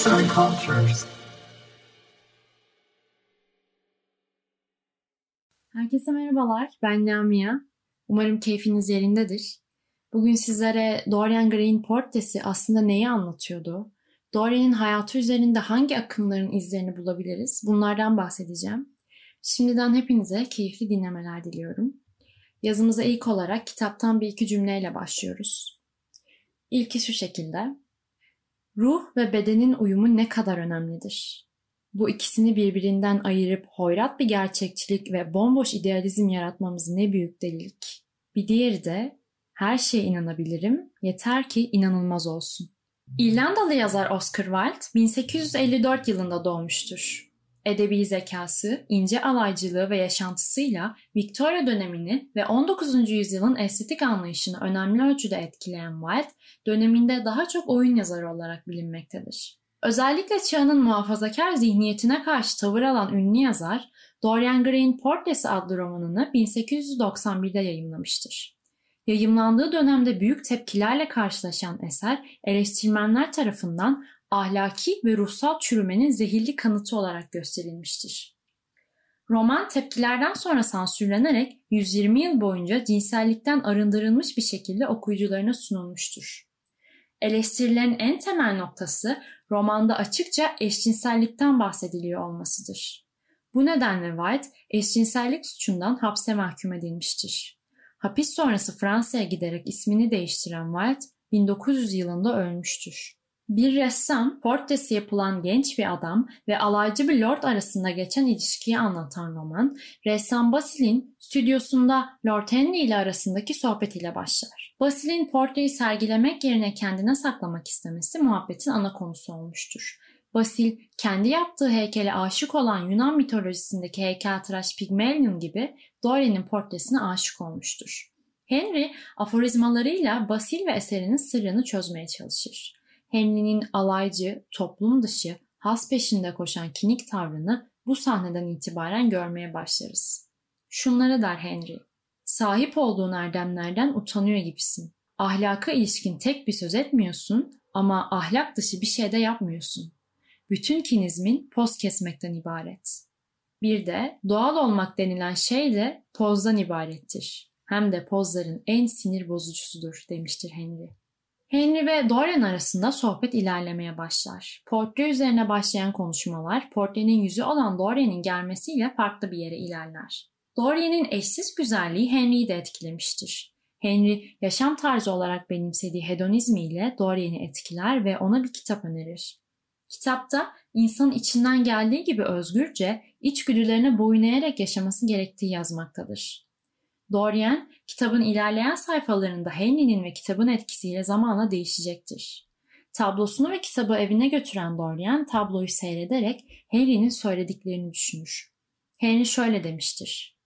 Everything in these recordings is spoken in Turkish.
Arts and Cultures. Herkese merhabalar, ben Lamia. Umarım keyfiniz yerindedir. Bugün sizlere Dorian Gray'in portresi aslında neyi anlatıyordu? Dorian'in hayatı üzerinde hangi akımların izlerini bulabiliriz? Bunlardan bahsedeceğim. Şimdiden hepinize keyifli dinlemeler diliyorum. Yazımıza ilk olarak kitaptan bir iki cümleyle başlıyoruz. İlki şu şekilde. Ruh ve bedenin uyumu ne kadar önemlidir. Bu ikisini birbirinden ayırıp hoyrat bir gerçekçilik ve bomboş idealizm yaratmamız ne büyük delilik. Bir diğeri de her şeye inanabilirim, yeter ki inanılmaz olsun. İrlandalı yazar Oscar Wilde 1854 yılında doğmuştur edebi zekası, ince alaycılığı ve yaşantısıyla Victoria dönemini ve 19. yüzyılın estetik anlayışını önemli ölçüde etkileyen Wilde, döneminde daha çok oyun yazarı olarak bilinmektedir. Özellikle çağının muhafazakar zihniyetine karşı tavır alan ünlü yazar, Dorian Gray'in Portresi adlı romanını 1891'de yayımlamıştır. Yayımlandığı dönemde büyük tepkilerle karşılaşan eser eleştirmenler tarafından ahlaki ve ruhsal çürümenin zehirli kanıtı olarak gösterilmiştir. Roman tepkilerden sonra sansürlenerek 120 yıl boyunca cinsellikten arındırılmış bir şekilde okuyucularına sunulmuştur. Eleştirilerin en temel noktası romanda açıkça eşcinsellikten bahsediliyor olmasıdır. Bu nedenle White eşcinsellik suçundan hapse mahkum edilmiştir. Hapis sonrası Fransa'ya giderek ismini değiştiren White 1900 yılında ölmüştür. Bir ressam, portresi yapılan genç bir adam ve alaycı bir lord arasında geçen ilişkiyi anlatan roman, ressam Basil'in stüdyosunda Lord Henry ile arasındaki sohbetiyle başlar. Basil'in portreyi sergilemek yerine kendine saklamak istemesi muhabbetin ana konusu olmuştur. Basil, kendi yaptığı heykele aşık olan Yunan mitolojisindeki heykeltıraş Pygmalion gibi Dorian'in portresine aşık olmuştur. Henry, aforizmalarıyla Basil ve eserinin sırrını çözmeye çalışır. Henry'nin alaycı, toplum dışı, has peşinde koşan kinik tavrını bu sahneden itibaren görmeye başlarız. Şunları der Henry. Sahip olduğun erdemlerden utanıyor gibisin. Ahlaka ilişkin tek bir söz etmiyorsun ama ahlak dışı bir şey de yapmıyorsun. Bütün kinizmin poz kesmekten ibaret. Bir de doğal olmak denilen şey de pozdan ibarettir. Hem de pozların en sinir bozucusudur demiştir Henry. Henry ve Dorian arasında sohbet ilerlemeye başlar. Portre üzerine başlayan konuşmalar, portrenin yüzü olan Dorian'in gelmesiyle farklı bir yere ilerler. Dorian'in eşsiz güzelliği Henry'i de etkilemiştir. Henry, yaşam tarzı olarak benimsediği hedonizmiyle Dorian'i etkiler ve ona bir kitap önerir. Kitapta insanın içinden geldiği gibi özgürce, içgüdülerine boyun eğerek yaşaması gerektiği yazmaktadır. Dorian, kitabın ilerleyen sayfalarında Henry'nin ve kitabın etkisiyle zamanla değişecektir. Tablosunu ve kitabı evine götüren Dorian tabloyu seyrederek Henry'nin söylediklerini düşünür. Henry şöyle demiştir.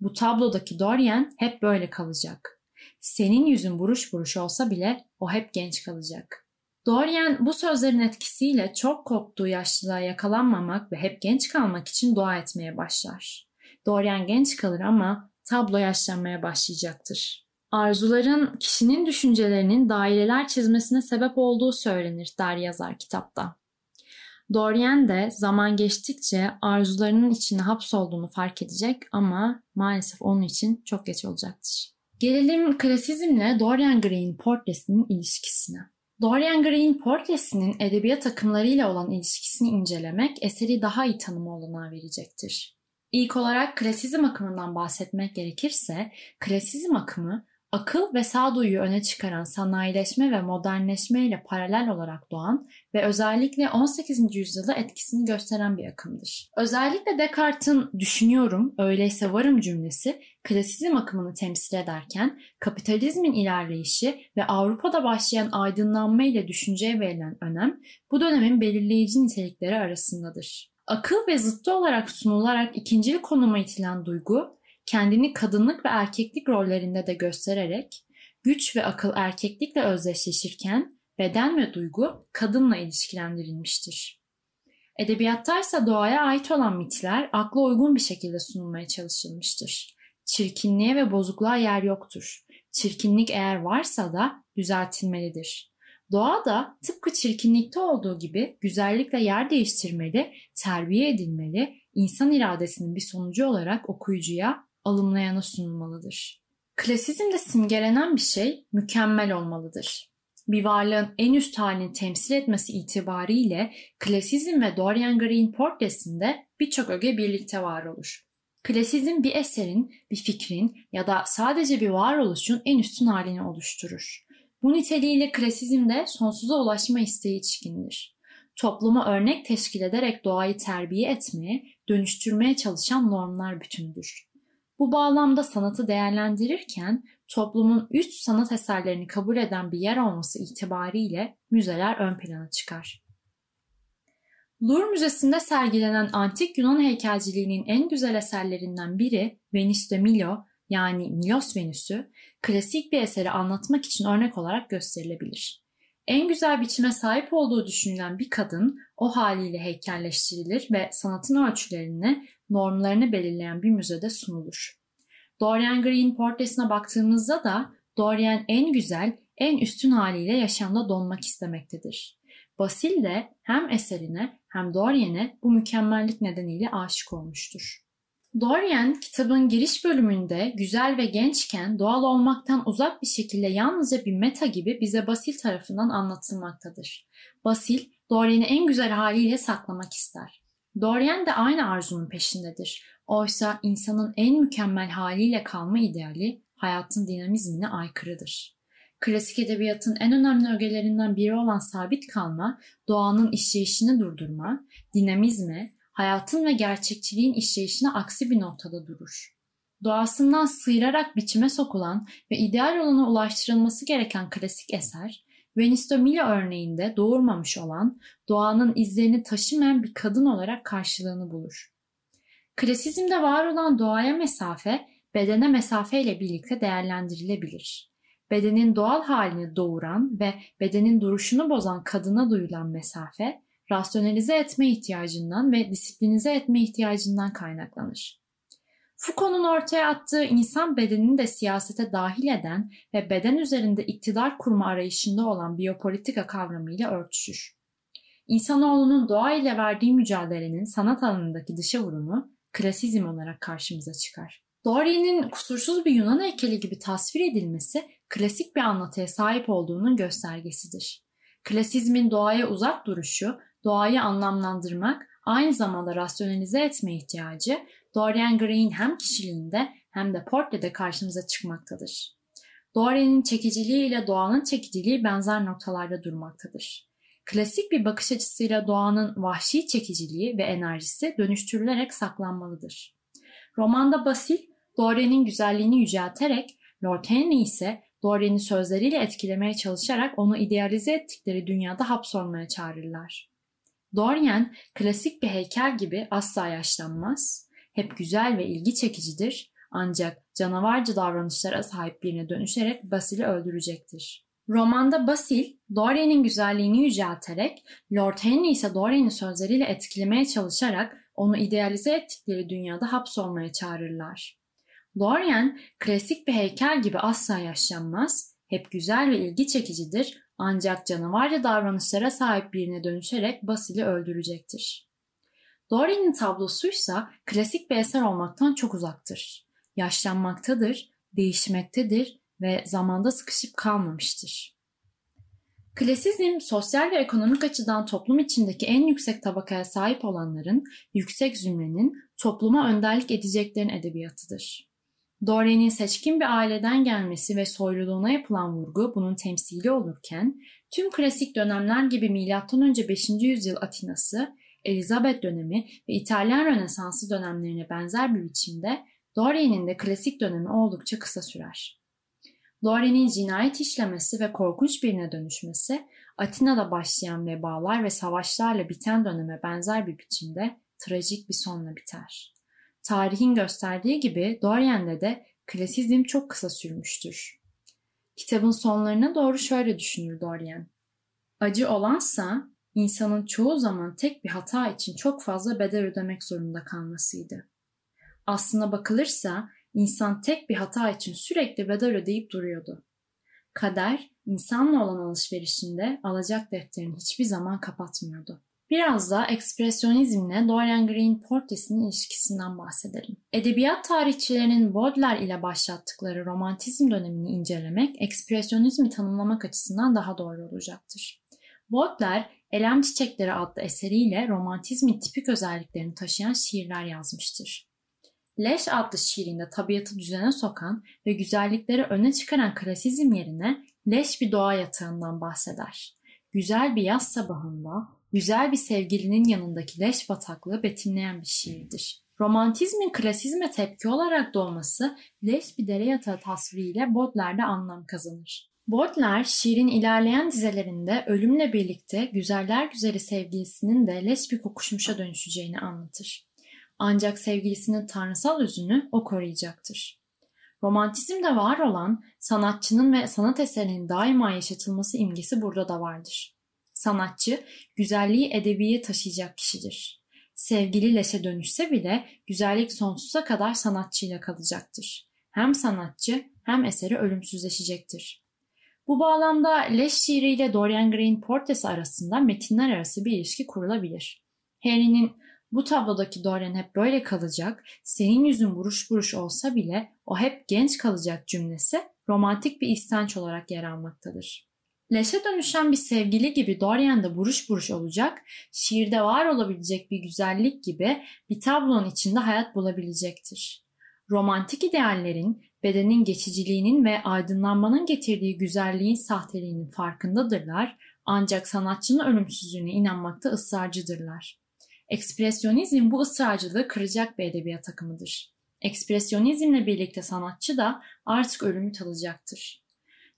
Bu tablodaki Dorian hep böyle kalacak. Senin yüzün buruş buruş olsa bile o hep genç kalacak. Dorian bu sözlerin etkisiyle çok korktuğu yaşlılığa yakalanmamak ve hep genç kalmak için dua etmeye başlar. Dorian genç kalır ama tablo yaşlanmaya başlayacaktır. Arzuların kişinin düşüncelerinin daireler çizmesine sebep olduğu söylenir der yazar kitapta. Dorian de zaman geçtikçe arzularının içine hapsolduğunu fark edecek ama maalesef onun için çok geç olacaktır. Gelelim klasizmle Dorian Gray'in portresinin ilişkisine. Dorian Gray'in portresinin edebiyat akımlarıyla olan ilişkisini incelemek eseri daha iyi tanıma olanağı verecektir. İlk olarak klasizm akımından bahsetmek gerekirse, klasizm akımı akıl ve sağduyuyu öne çıkaran sanayileşme ve modernleşme ile paralel olarak doğan ve özellikle 18. yüzyılda etkisini gösteren bir akımdır. Özellikle Descartes'in düşünüyorum, öyleyse varım cümlesi klasizm akımını temsil ederken kapitalizmin ilerleyişi ve Avrupa'da başlayan aydınlanma ile düşünceye verilen önem bu dönemin belirleyici nitelikleri arasındadır. Akıl ve zıttı olarak sunularak ikincil konuma itilen duygu, kendini kadınlık ve erkeklik rollerinde de göstererek, güç ve akıl erkeklikle özdeşleşirken beden ve duygu kadınla ilişkilendirilmiştir. Edebiyatta ise doğaya ait olan mitler akla uygun bir şekilde sunulmaya çalışılmıştır. Çirkinliğe ve bozukluğa yer yoktur. Çirkinlik eğer varsa da düzeltilmelidir. Doğa da tıpkı çirkinlikte olduğu gibi güzellikle yer değiştirmeli, terbiye edilmeli, insan iradesinin bir sonucu olarak okuyucuya, alımlayana sunulmalıdır. Klasizmde simgelenen bir şey mükemmel olmalıdır. Bir varlığın en üst halini temsil etmesi itibariyle klasizm ve Dorian Gray'in portresinde birçok öge birlikte var olur. Klasizm bir eserin, bir fikrin ya da sadece bir varoluşun en üstün halini oluşturur. Bu niteliğiyle klasizmde sonsuza ulaşma isteği içkindir. Topluma örnek teşkil ederek doğayı terbiye etmeye, dönüştürmeye çalışan normlar bütündür. Bu bağlamda sanatı değerlendirirken toplumun üst sanat eserlerini kabul eden bir yer olması itibariyle müzeler ön plana çıkar. Louvre Müzesi'nde sergilenen antik Yunan heykelciliğinin en güzel eserlerinden biri Venüs de Milo yani Milos Venüs'ü klasik bir eseri anlatmak için örnek olarak gösterilebilir. En güzel biçime sahip olduğu düşünülen bir kadın o haliyle heykelleştirilir ve sanatın ölçülerini, normlarını belirleyen bir müzede sunulur. Dorian Gray'in portresine baktığımızda da Dorian en güzel, en üstün haliyle yaşamda donmak istemektedir. Basil de hem eserine hem Dorian'e bu mükemmellik nedeniyle aşık olmuştur. Dorian kitabın giriş bölümünde güzel ve gençken doğal olmaktan uzak bir şekilde yalnızca bir meta gibi bize Basil tarafından anlatılmaktadır. Basil, Dorian'ı en güzel haliyle saklamak ister. Dorian de aynı arzunun peşindedir. Oysa insanın en mükemmel haliyle kalma ideali hayatın dinamizmine aykırıdır. Klasik edebiyatın en önemli ögelerinden biri olan sabit kalma, doğanın işleyişini durdurma, dinamizme, hayatın ve gerçekçiliğin işleyişine aksi bir noktada durur. Doğasından sıyırarak biçime sokulan ve ideal olana ulaştırılması gereken klasik eser, Milo örneğinde doğurmamış olan, doğanın izlerini taşımayan bir kadın olarak karşılığını bulur. Klasizmde var olan doğaya mesafe, bedene mesafe ile birlikte değerlendirilebilir. Bedenin doğal halini doğuran ve bedenin duruşunu bozan kadına duyulan mesafe, rasyonalize etme ihtiyacından ve disiplinize etme ihtiyacından kaynaklanır. Foucault'un ortaya attığı insan bedenini de siyasete dahil eden ve beden üzerinde iktidar kurma arayışında olan biyopolitika kavramıyla örtüşür. İnsanoğlunun doğa ile verdiği mücadelenin sanat alanındaki dışa vurumu klasizm olarak karşımıza çıkar. Dorian'in kusursuz bir Yunan heykeli gibi tasvir edilmesi klasik bir anlatıya sahip olduğunun göstergesidir. Klasizmin doğaya uzak duruşu doğayı anlamlandırmak, aynı zamanda rasyonalize etme ihtiyacı Dorian Gray'in hem kişiliğinde hem de portrede karşımıza çıkmaktadır. Dorian'in çekiciliği ile doğanın çekiciliği benzer noktalarda durmaktadır. Klasik bir bakış açısıyla doğanın vahşi çekiciliği ve enerjisi dönüştürülerek saklanmalıdır. Romanda Basil, Dorian'in güzelliğini yücelterek, Lord Henry ise Dorian'i sözleriyle etkilemeye çalışarak onu idealize ettikleri dünyada hapsolmaya çağırırlar. Dorian klasik bir heykel gibi asla yaşlanmaz, hep güzel ve ilgi çekicidir ancak canavarca davranışlara sahip birine dönüşerek Basil'i öldürecektir. Romanda Basil, Dorian'in güzelliğini yücelterek, Lord Henry ise Dorian'ı sözleriyle etkilemeye çalışarak onu idealize ettikleri dünyada hapsolmaya çağırırlar. Dorian, klasik bir heykel gibi asla yaşlanmaz, hep güzel ve ilgi çekicidir ancak canavarca davranışlara sahip birine dönüşerek Basil'i öldürecektir. Dorian'in tablosuysa klasik bir eser olmaktan çok uzaktır. Yaşlanmaktadır, değişmektedir ve zamanda sıkışıp kalmamıştır. Klasizm, sosyal ve ekonomik açıdan toplum içindeki en yüksek tabakaya sahip olanların, yüksek zümrenin topluma önderlik edeceklerin edebiyatıdır. Dorian'in seçkin bir aileden gelmesi ve soyluluğuna yapılan vurgu bunun temsili olurken, tüm klasik dönemler gibi M.Ö. 5. yüzyıl Atinası, Elizabeth dönemi ve İtalyan Rönesansı dönemlerine benzer bir biçimde Dorian'in de klasik dönemi oldukça kısa sürer. Dorian'in cinayet işlemesi ve korkunç birine dönüşmesi, Atina'da başlayan vebalar ve savaşlarla biten döneme benzer bir biçimde trajik bir sonla biter. Tarihin gösterdiği gibi Dorian'de de klasizm çok kısa sürmüştür. Kitabın sonlarına doğru şöyle düşünür Dorian. Acı olansa insanın çoğu zaman tek bir hata için çok fazla bedel ödemek zorunda kalmasıydı. Aslına bakılırsa insan tek bir hata için sürekli bedel ödeyip duruyordu. kader insanla olan alışverişinde alacak defterini hiçbir zaman kapatmıyordu. Biraz da ekspresyonizmle Dorian Gray'in portresinin ilişkisinden bahsedelim. Edebiyat tarihçilerinin Baudelaire ile başlattıkları romantizm dönemini incelemek, ekspresyonizmi tanımlamak açısından daha doğru olacaktır. Baudelaire, Elem Çiçekleri adlı eseriyle romantizmin tipik özelliklerini taşıyan şiirler yazmıştır. Leş adlı şiirinde tabiatı düzene sokan ve güzellikleri öne çıkaran klasizm yerine leş bir doğa yatağından bahseder. Güzel bir yaz sabahında güzel bir sevgilinin yanındaki leş bataklığı betimleyen bir şiirdir. Romantizmin klasizme tepki olarak doğması leş bir dere yatağı tasviriyle Baudelaire'de anlam kazanır. Baudelaire şiirin ilerleyen dizelerinde ölümle birlikte güzeller güzeli sevgilisinin de leş bir kokuşmuşa dönüşeceğini anlatır. Ancak sevgilisinin tanrısal özünü o koruyacaktır. Romantizmde var olan sanatçının ve sanat eserinin daima yaşatılması imgesi burada da vardır. Sanatçı, güzelliği edebiye taşıyacak kişidir. Sevgili leşe dönüşse bile güzellik sonsuza kadar sanatçıyla kalacaktır. Hem sanatçı hem eseri ölümsüzleşecektir. Bu bağlamda Leş şiiriyle Dorian Gray'in portresi arasında metinler arası bir ilişki kurulabilir. Harry'nin bu tablodaki Dorian hep böyle kalacak, senin yüzün buruş buruş olsa bile o hep genç kalacak cümlesi romantik bir istenç olarak yer almaktadır. Leşe dönüşen bir sevgili gibi Dorian buruş buruş olacak, şiirde var olabilecek bir güzellik gibi bir tablonun içinde hayat bulabilecektir. Romantik ideallerin, bedenin geçiciliğinin ve aydınlanmanın getirdiği güzelliğin sahteliğinin farkındadırlar ancak sanatçının ölümsüzlüğüne inanmakta ısrarcıdırlar. Ekspresyonizm bu ısrarcılığı kıracak bir edebiyat akımıdır. Ekspresyonizmle birlikte sanatçı da artık ölümü talacaktır.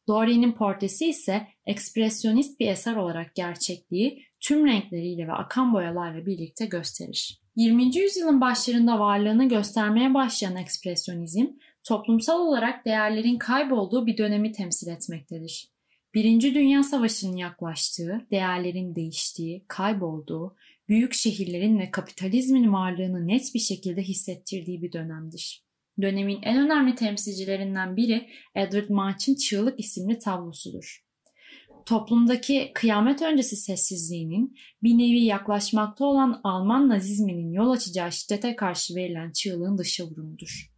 Dorian'in portresi ise ekspresyonist bir eser olarak gerçekliği tüm renkleriyle ve akan boyalarla birlikte gösterir. 20. yüzyılın başlarında varlığını göstermeye başlayan ekspresyonizm, toplumsal olarak değerlerin kaybolduğu bir dönemi temsil etmektedir. Birinci Dünya Savaşı'nın yaklaştığı, değerlerin değiştiği, kaybolduğu, büyük şehirlerin ve kapitalizmin varlığını net bir şekilde hissettirdiği bir dönemdir. Dönemin en önemli temsilcilerinden biri Edward Munch'ın Çığlık isimli tablosudur. Toplumdaki kıyamet öncesi sessizliğinin bir nevi yaklaşmakta olan Alman nazizminin yol açacağı şiddete karşı verilen çığlığın dışa vurumudur.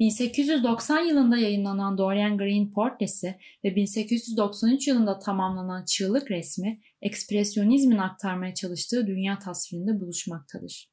1890 yılında yayınlanan Dorian Gray'in portresi ve 1893 yılında tamamlanan Çığlık resmi ekspresyonizmin aktarmaya çalıştığı dünya tasvirinde buluşmaktadır.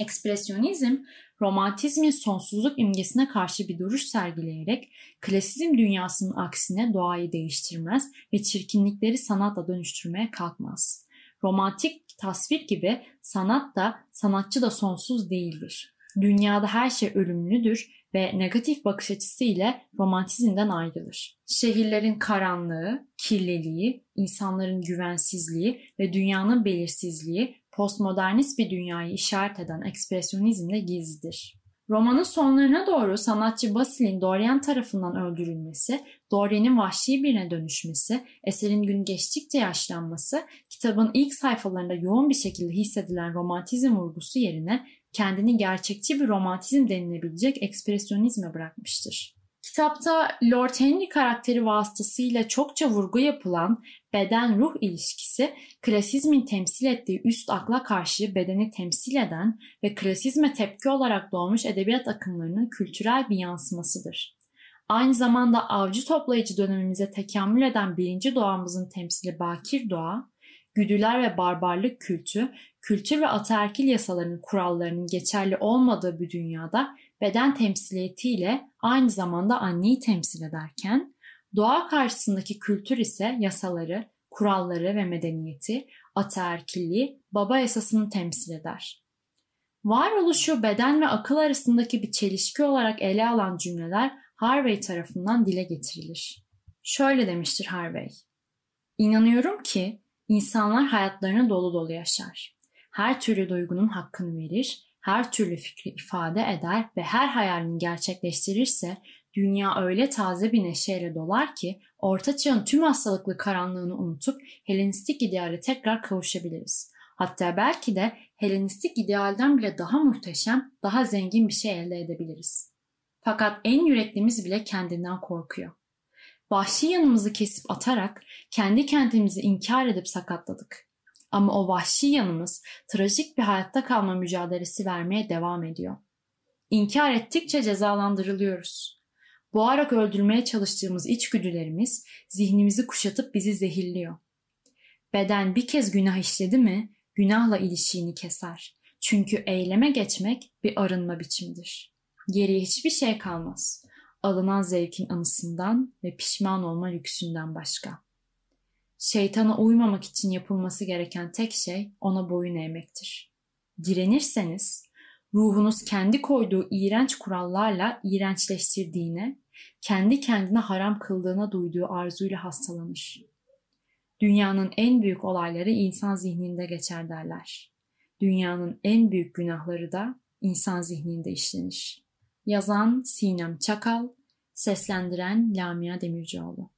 Ekspresyonizm, romantizmin sonsuzluk imgesine karşı bir duruş sergileyerek klasizm dünyasının aksine doğayı değiştirmez ve çirkinlikleri sanatla dönüştürmeye kalkmaz. Romantik tasvir gibi sanat da sanatçı da sonsuz değildir. Dünyada her şey ölümlüdür ve negatif bakış açısı ile romantizmden ayrılır. Şehirlerin karanlığı, kirliliği, insanların güvensizliği ve dünyanın belirsizliği postmodernist bir dünyayı işaret eden ekspresyonizmle gizlidir. Romanın sonlarına doğru sanatçı Basil'in Dorian tarafından öldürülmesi, Dorian'in vahşi birine dönüşmesi, eserin gün geçtikçe yaşlanması, kitabın ilk sayfalarında yoğun bir şekilde hissedilen romantizm vurgusu yerine kendini gerçekçi bir romantizm denilebilecek ekspresyonizme bırakmıştır. Kitapta Lord Henry karakteri vasıtasıyla çokça vurgu yapılan beden-ruh ilişkisi klasizmin temsil ettiği üst akla karşı bedeni temsil eden ve klasizme tepki olarak doğmuş edebiyat akımlarının kültürel bir yansımasıdır. Aynı zamanda avcı toplayıcı dönemimize tekamül eden birinci doğamızın temsili bakir doğa, güdüler ve barbarlık kültü, kültür ve ataerkil yasalarının kurallarının geçerli olmadığı bir dünyada beden temsiliyetiyle aynı zamanda anneyi temsil ederken, doğa karşısındaki kültür ise yasaları, kuralları ve medeniyeti, ataerkilliği, baba esasını temsil eder. Varoluşu beden ve akıl arasındaki bir çelişki olarak ele alan cümleler Harvey tarafından dile getirilir. Şöyle demiştir Harvey. İnanıyorum ki insanlar hayatlarını dolu dolu yaşar. Her türlü duygunun hakkını verir, her türlü fikri ifade eder ve her hayalini gerçekleştirirse dünya öyle taze bir neşeyle dolar ki orta çağın tüm hastalıklı karanlığını unutup Helenistik ideale tekrar kavuşabiliriz. Hatta belki de Helenistik idealden bile daha muhteşem, daha zengin bir şey elde edebiliriz. Fakat en yüreklimiz bile kendinden korkuyor. Vahşi yanımızı kesip atarak kendi kentimizi inkar edip sakatladık. Ama o vahşi yanımız trajik bir hayatta kalma mücadelesi vermeye devam ediyor. İnkar ettikçe cezalandırılıyoruz. Boğarak öldürmeye çalıştığımız içgüdülerimiz zihnimizi kuşatıp bizi zehirliyor. Beden bir kez günah işledi mi günahla ilişiğini keser. Çünkü eyleme geçmek bir arınma biçimidir. Geriye hiçbir şey kalmaz. Alınan zevkin anısından ve pişman olma lüksünden başka. Şeytana uymamak için yapılması gereken tek şey ona boyun eğmektir. Direnirseniz ruhunuz kendi koyduğu iğrenç kurallarla iğrençleştirdiğine, kendi kendine haram kıldığına duyduğu arzuyla hastalanır. Dünyanın en büyük olayları insan zihninde geçer derler. Dünyanın en büyük günahları da insan zihninde işlenir. Yazan Sinem Çakal, seslendiren Lamia Demircioğlu.